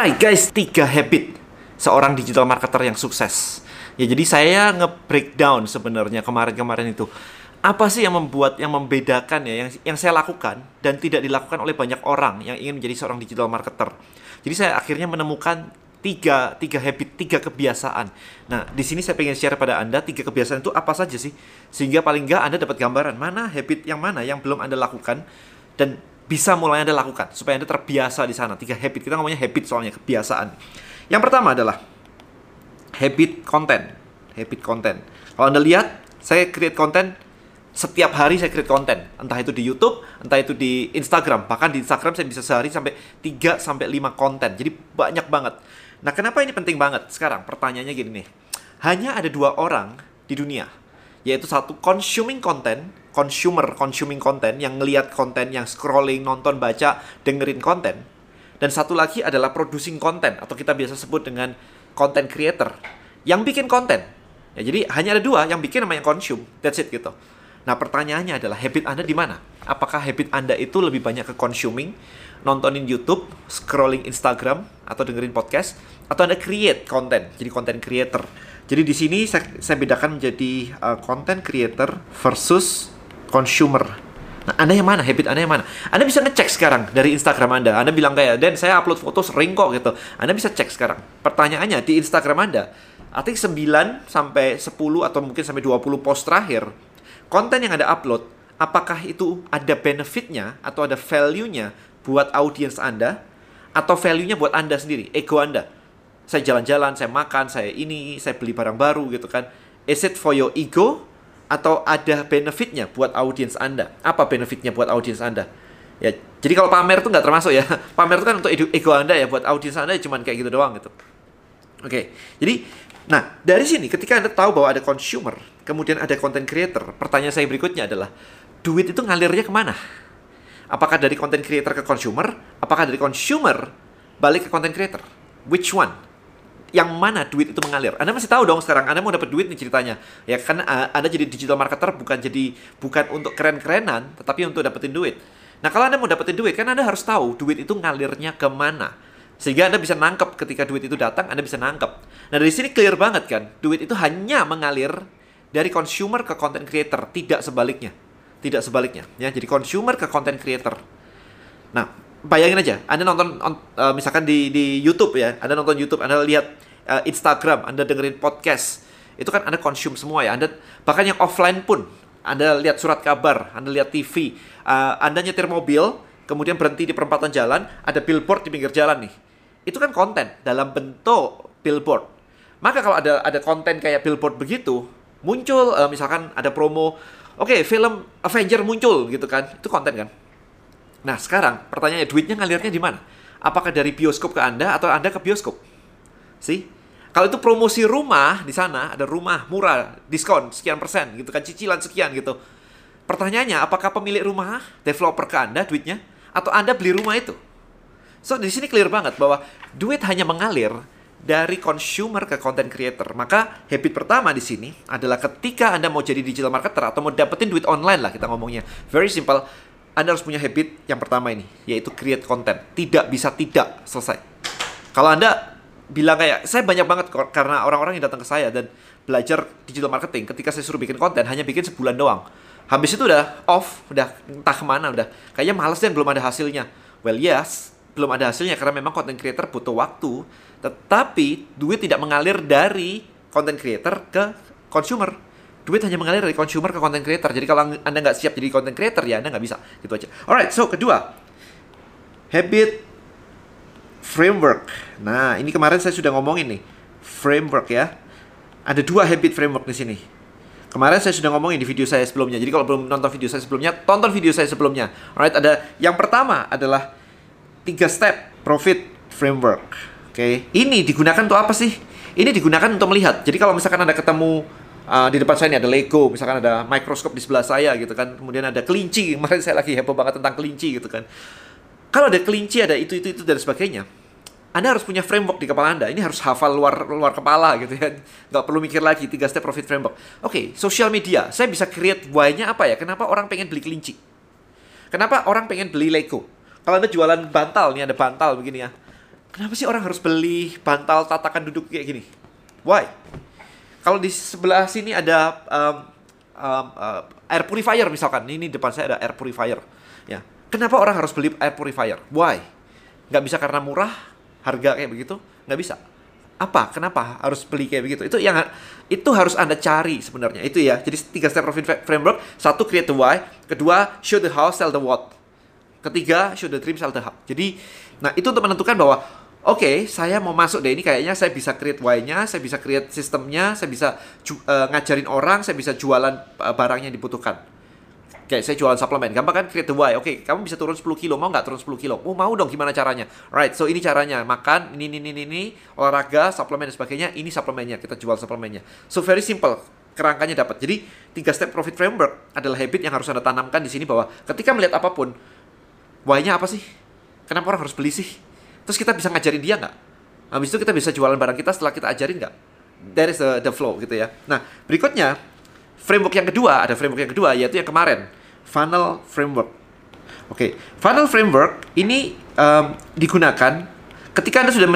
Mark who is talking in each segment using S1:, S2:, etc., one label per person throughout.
S1: Alright guys, tiga habit seorang digital marketer yang sukses. Ya jadi saya nge-breakdown sebenarnya kemarin-kemarin itu. Apa sih yang membuat yang membedakan ya yang yang saya lakukan dan tidak dilakukan oleh banyak orang yang ingin menjadi seorang digital marketer. Jadi saya akhirnya menemukan tiga tiga habit tiga kebiasaan. Nah di sini saya pengen share pada anda tiga kebiasaan itu apa saja sih sehingga paling nggak anda dapat gambaran mana habit yang mana yang belum anda lakukan dan bisa mulai anda lakukan supaya anda terbiasa di sana. Tiga habit kita ngomongnya habit soalnya kebiasaan. Yang pertama adalah habit konten. Habit konten. Kalau anda lihat saya create konten setiap hari saya create konten, entah itu di YouTube, entah itu di Instagram. Bahkan di Instagram saya bisa sehari sampai 3 sampai 5 konten. Jadi banyak banget. Nah, kenapa ini penting banget sekarang? Pertanyaannya gini nih. Hanya ada dua orang di dunia, yaitu satu consuming content, consumer consuming content yang ngelihat konten, yang scrolling, nonton, baca, dengerin konten. Dan satu lagi adalah producing content atau kita biasa sebut dengan content creator yang bikin konten. Ya, jadi hanya ada dua yang bikin namanya consume. That's it gitu. Nah, pertanyaannya adalah habit Anda di mana? Apakah habit Anda itu lebih banyak ke consuming, nontonin YouTube, scrolling Instagram, atau dengerin podcast, atau Anda create konten, jadi content creator. Jadi di sini saya, saya bedakan menjadi uh, content creator versus consumer. Nah, Anda yang mana? Habit Anda yang mana? Anda bisa ngecek sekarang dari Instagram Anda. Anda bilang kayak, Dan saya upload foto sering kok gitu. Anda bisa cek sekarang. Pertanyaannya di Instagram Anda, think 9 sampai 10 atau mungkin sampai 20 post terakhir konten yang Anda upload, apakah itu ada benefitnya atau ada value-nya buat audiens Anda atau value-nya buat Anda sendiri, ego Anda. Saya jalan-jalan, saya makan, saya ini, saya beli barang baru gitu kan. Is it for your ego atau ada benefitnya buat audiens Anda? Apa benefitnya buat audiens Anda? Ya, jadi kalau pamer itu nggak termasuk ya. Pamer itu kan untuk ego Anda ya, buat audiens Anda ya cuman kayak gitu doang gitu. Oke, jadi Nah, dari sini ketika Anda tahu bahwa ada consumer, kemudian ada content creator, pertanyaan saya berikutnya adalah, duit itu ngalirnya ke mana? Apakah dari content creator ke consumer? Apakah dari consumer balik ke content creator? Which one? Yang mana duit itu mengalir? Anda masih tahu dong sekarang, Anda mau dapat duit nih ceritanya. Ya kan Anda jadi digital marketer bukan jadi bukan untuk keren-kerenan, tetapi untuk dapetin duit. Nah, kalau Anda mau dapetin duit, kan Anda harus tahu duit itu ngalirnya ke mana sehingga Anda bisa nangkep ketika duit itu datang, Anda bisa nangkep. Nah, dari sini clear banget kan, duit itu hanya mengalir dari consumer ke content creator, tidak sebaliknya. Tidak sebaliknya, ya. Jadi consumer ke content creator. Nah, bayangin aja, Anda nonton uh, misalkan di di YouTube ya, Anda nonton YouTube, Anda lihat uh, Instagram, Anda dengerin podcast. Itu kan Anda consume semua ya. Anda bahkan yang offline pun Anda lihat surat kabar, Anda lihat TV, uh, Anda nyetir mobil, kemudian berhenti di perempatan jalan, ada billboard di pinggir jalan nih itu kan konten dalam bentuk billboard. Maka kalau ada ada konten kayak billboard begitu, muncul uh, misalkan ada promo, oke okay, film Avenger muncul gitu kan, itu konten kan. Nah sekarang pertanyaannya duitnya ngalirnya di mana? Apakah dari bioskop ke anda atau anda ke bioskop? Sih? Kalau itu promosi rumah di sana ada rumah murah diskon sekian persen gitu kan cicilan sekian gitu. Pertanyaannya apakah pemilik rumah developer ke anda duitnya atau anda beli rumah itu? So di sini clear banget bahwa duit hanya mengalir dari consumer ke content creator. Maka habit pertama di sini adalah ketika Anda mau jadi digital marketer atau mau dapetin duit online lah kita ngomongnya. Very simple. Anda harus punya habit yang pertama ini, yaitu create content. Tidak bisa tidak selesai. Kalau Anda bilang kayak, saya banyak banget karena orang-orang yang datang ke saya dan belajar digital marketing, ketika saya suruh bikin konten, hanya bikin sebulan doang. Habis itu udah off, udah entah ke mana, udah kayaknya males dan belum ada hasilnya. Well yes, belum ada hasilnya karena memang content creator butuh waktu. Tetapi duit tidak mengalir dari content creator ke consumer. Duit hanya mengalir dari consumer ke content creator. Jadi kalau Anda nggak siap jadi content creator ya Anda nggak bisa. Gitu aja. Alright, so kedua. Habit framework. Nah, ini kemarin saya sudah ngomongin nih. Framework ya. Ada dua habit framework di sini. Kemarin saya sudah ngomongin di video saya sebelumnya. Jadi kalau belum nonton video saya sebelumnya, tonton video saya sebelumnya. Alright, ada yang pertama adalah tiga step profit framework. Oke, okay. ini digunakan untuk apa sih? Ini digunakan untuk melihat. Jadi kalau misalkan Anda ketemu uh, di depan saya ini ada Lego, misalkan ada mikroskop di sebelah saya gitu kan, kemudian ada kelinci, kemarin saya lagi heboh banget tentang kelinci gitu kan. Kalau ada kelinci, ada itu, itu, itu, dan sebagainya. Anda harus punya framework di kepala Anda. Ini harus hafal luar luar kepala gitu ya. Nggak perlu mikir lagi, tiga step profit framework. Oke, okay, social media. Saya bisa create why-nya apa ya? Kenapa orang pengen beli kelinci? Kenapa orang pengen beli Lego? Kalau Anda jualan bantal, nih ada bantal begini ya. Kenapa sih orang harus beli bantal tatakan duduk kayak gini? Why? Kalau di sebelah sini ada um, um, uh, air purifier misalkan, ini depan saya ada air purifier. Ya, kenapa orang harus beli air purifier? Why? Nggak bisa karena murah, harga kayak begitu? Nggak bisa. Apa? Kenapa harus beli kayak begitu? Itu yang itu harus anda cari sebenarnya. Itu ya. Jadi tiga step profit framework. Satu create the why. Kedua show the how, sell the what. Ketiga show the dream, sell the how. Jadi, nah itu untuk menentukan bahwa oke, okay, saya mau masuk deh ini kayaknya saya bisa create why-nya, saya bisa create sistemnya, saya bisa uh, ngajarin orang, saya bisa jualan uh, barang yang dibutuhkan. Kayak saya jualan suplemen, gampang kan create the why. Oke, okay, kamu bisa turun 10 kilo, mau nggak turun 10 kilo? Oh, mau dong, gimana caranya? Right, so ini caranya, makan, ini, ini, ini, ini, olahraga, suplemen dan sebagainya, ini suplemennya, kita jual suplemennya. So very simple, kerangkanya dapat. Jadi, tiga step profit framework adalah habit yang harus Anda tanamkan di sini bahwa ketika melihat apa pun, why-nya apa sih? Kenapa orang harus beli sih? Terus kita bisa ngajarin dia nggak? Habis itu kita bisa jualan barang kita setelah kita ajarin nggak? That is the, the flow gitu ya. Nah, berikutnya, framework yang kedua, ada framework yang kedua, yaitu yang kemarin, funnel framework. Oke, okay. funnel framework ini um, digunakan ketika Anda sudah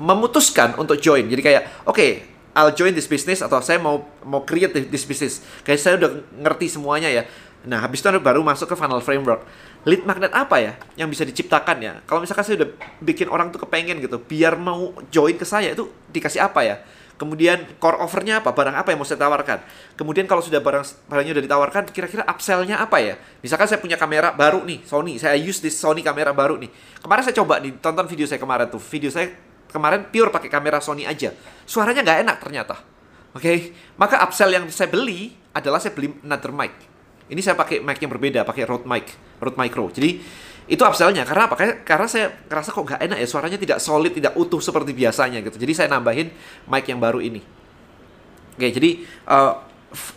S1: memutuskan untuk join. Jadi kayak, oke, okay, I'll join this business atau saya mau mau create this business. Kayak saya udah ngerti semuanya ya. Nah, habis itu Anda baru masuk ke funnel framework lead magnet apa ya yang bisa diciptakan ya? Kalau misalkan saya udah bikin orang tuh kepengen gitu, biar mau join ke saya itu dikasih apa ya? Kemudian core offernya apa? Barang apa yang mau saya tawarkan? Kemudian kalau sudah barang barangnya udah ditawarkan, kira-kira upsellnya apa ya? Misalkan saya punya kamera baru nih, Sony. Saya use this Sony kamera baru nih. Kemarin saya coba nih, tonton video saya kemarin tuh. Video saya kemarin pure pakai kamera Sony aja. Suaranya nggak enak ternyata. Oke, okay? maka upsell yang saya beli adalah saya beli another mic. Ini saya pakai mic yang berbeda, pakai Rode mic, Rode Micro. Jadi itu upsellnya karena apa? Karena saya ngerasa kok nggak enak ya suaranya tidak solid, tidak utuh seperti biasanya gitu. Jadi saya nambahin mic yang baru ini. Oke, jadi uh,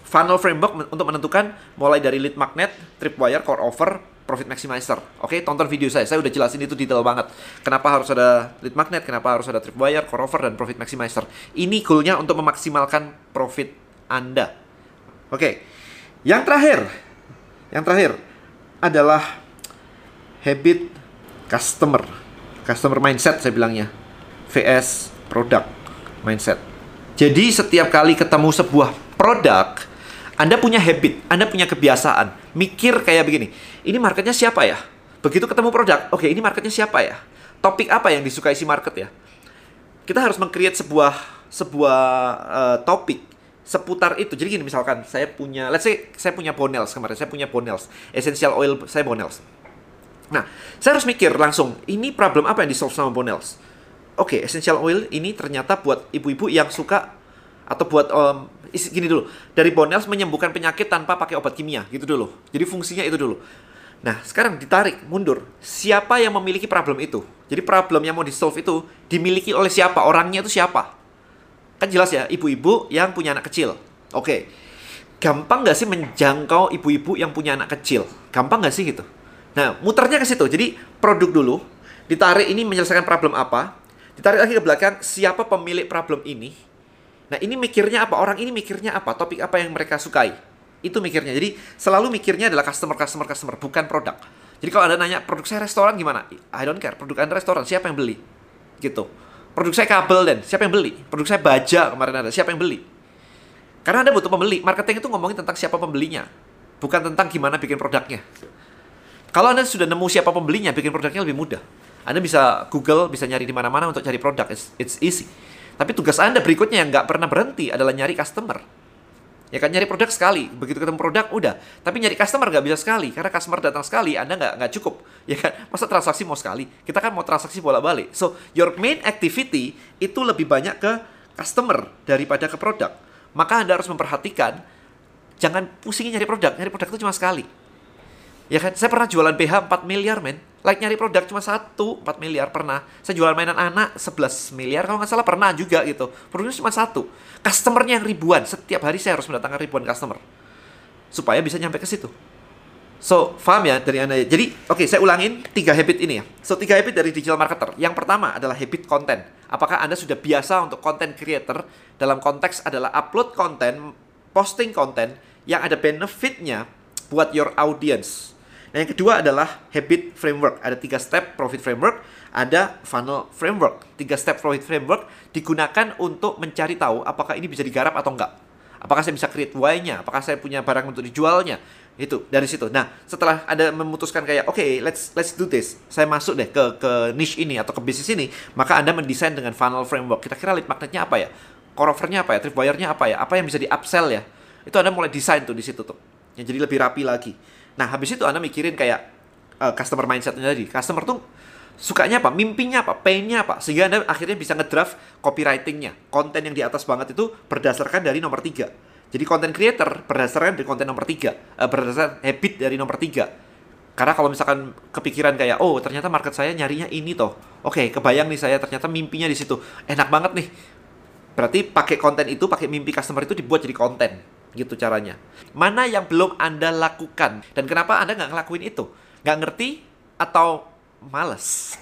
S1: funnel framework untuk menentukan mulai dari lead magnet, tripwire, core offer, profit maximizer. Oke, tonton video saya. Saya udah jelasin itu detail banget. Kenapa harus ada lead magnet, kenapa harus ada tripwire, core offer, dan profit maximizer. Ini goalnya untuk memaksimalkan profit Anda. Oke, yang terakhir, yang terakhir adalah habit customer, customer mindset saya bilangnya, VS product mindset. Jadi setiap kali ketemu sebuah produk, Anda punya habit, Anda punya kebiasaan, mikir kayak begini, ini marketnya siapa ya? Begitu ketemu produk, oke ini marketnya siapa ya? Topik apa yang disukai si market ya? Kita harus meng-create sebuah sebuah uh, topik seputar itu. Jadi gini misalkan saya punya, let's say saya punya Bonels kemarin, saya punya Bonels, essential oil saya Bonels. Nah, saya harus mikir langsung, ini problem apa yang di-solve sama Bonels? Oke, okay, essential oil ini ternyata buat ibu-ibu yang suka atau buat um, gini dulu, dari Bonels menyembuhkan penyakit tanpa pakai obat kimia, gitu dulu. Jadi fungsinya itu dulu. Nah, sekarang ditarik mundur. Siapa yang memiliki problem itu? Jadi problem yang mau di-solve itu dimiliki oleh siapa? Orangnya itu siapa? Kan jelas ya, ibu-ibu yang punya anak kecil. Oke. Gampang nggak sih menjangkau ibu-ibu yang punya anak kecil? Gampang nggak sih gitu? Nah, muternya ke situ. Jadi, produk dulu, ditarik ini menyelesaikan problem apa, ditarik lagi ke belakang, siapa pemilik problem ini. Nah, ini mikirnya apa? Orang ini mikirnya apa? Topik apa yang mereka sukai? Itu mikirnya. Jadi, selalu mikirnya adalah customer, customer, customer, bukan produk. Jadi, kalau Anda nanya, produk saya restoran gimana? I don't care. Produk Anda restoran, siapa yang beli? Gitu. Produk saya kabel dan siapa yang beli? Produk saya baja kemarin ada, siapa yang beli? Karena Anda butuh pembeli. Marketing itu ngomongin tentang siapa pembelinya, bukan tentang gimana bikin produknya. Kalau Anda sudah nemu siapa pembelinya, bikin produknya lebih mudah. Anda bisa Google, bisa nyari di mana-mana untuk cari produk. It's, it's easy. Tapi tugas Anda berikutnya yang nggak pernah berhenti adalah nyari customer. Ya kan nyari produk sekali, begitu ketemu produk udah. Tapi nyari customer nggak bisa sekali, karena customer datang sekali, anda nggak nggak cukup. Ya kan, masa transaksi mau sekali? Kita kan mau transaksi bolak-balik. So your main activity itu lebih banyak ke customer daripada ke produk. Maka anda harus memperhatikan, jangan pusingin nyari produk. Nyari produk itu cuma sekali. Ya kan, saya pernah jualan BH 4 miliar men. Like nyari produk cuma satu, 4 miliar pernah. Saya jualan mainan anak 11 miliar, kalau nggak salah pernah juga gitu. Produknya cuma satu. Customernya yang ribuan. Setiap hari saya harus mendatangkan ribuan customer. Supaya bisa nyampe ke situ. So, paham ya dari Anda? Jadi, oke, okay, saya ulangin tiga habit ini ya. So, tiga habit dari digital marketer. Yang pertama adalah habit konten. Apakah Anda sudah biasa untuk content creator dalam konteks adalah upload konten, posting konten yang ada benefitnya buat your audience Nah, yang kedua adalah habit framework. Ada tiga step profit framework, ada funnel framework. Tiga step profit framework digunakan untuk mencari tahu apakah ini bisa digarap atau enggak. Apakah saya bisa create why-nya? Apakah saya punya barang untuk dijualnya? Itu dari situ. Nah, setelah ada memutuskan kayak oke, okay, let's let's do this. Saya masuk deh ke ke niche ini atau ke bisnis ini, maka Anda mendesain dengan funnel framework. Kira-kira lead magnetnya apa ya? Core offer-nya apa ya? Tripwire-nya apa ya? Apa yang bisa di-upsell ya? Itu Anda mulai desain tuh di situ tuh. Yang jadi lebih rapi lagi. Nah, habis itu Anda mikirin kayak uh, customer mindset-nya tadi. Customer tuh sukanya apa, mimpinya apa, painnya apa, sehingga Anda akhirnya bisa ngedraft copywritingnya. Konten yang di atas banget itu berdasarkan dari nomor tiga. Jadi content creator berdasarkan dari konten nomor tiga, uh, berdasarkan habit dari nomor tiga. Karena kalau misalkan kepikiran kayak, oh ternyata market saya nyarinya ini toh. Oke, kebayang nih saya ternyata mimpinya di situ. Enak banget nih. Berarti pakai konten itu, pakai mimpi customer itu dibuat jadi konten. Gitu caranya. Mana yang belum Anda lakukan? Dan kenapa Anda nggak ngelakuin itu? Nggak ngerti atau males?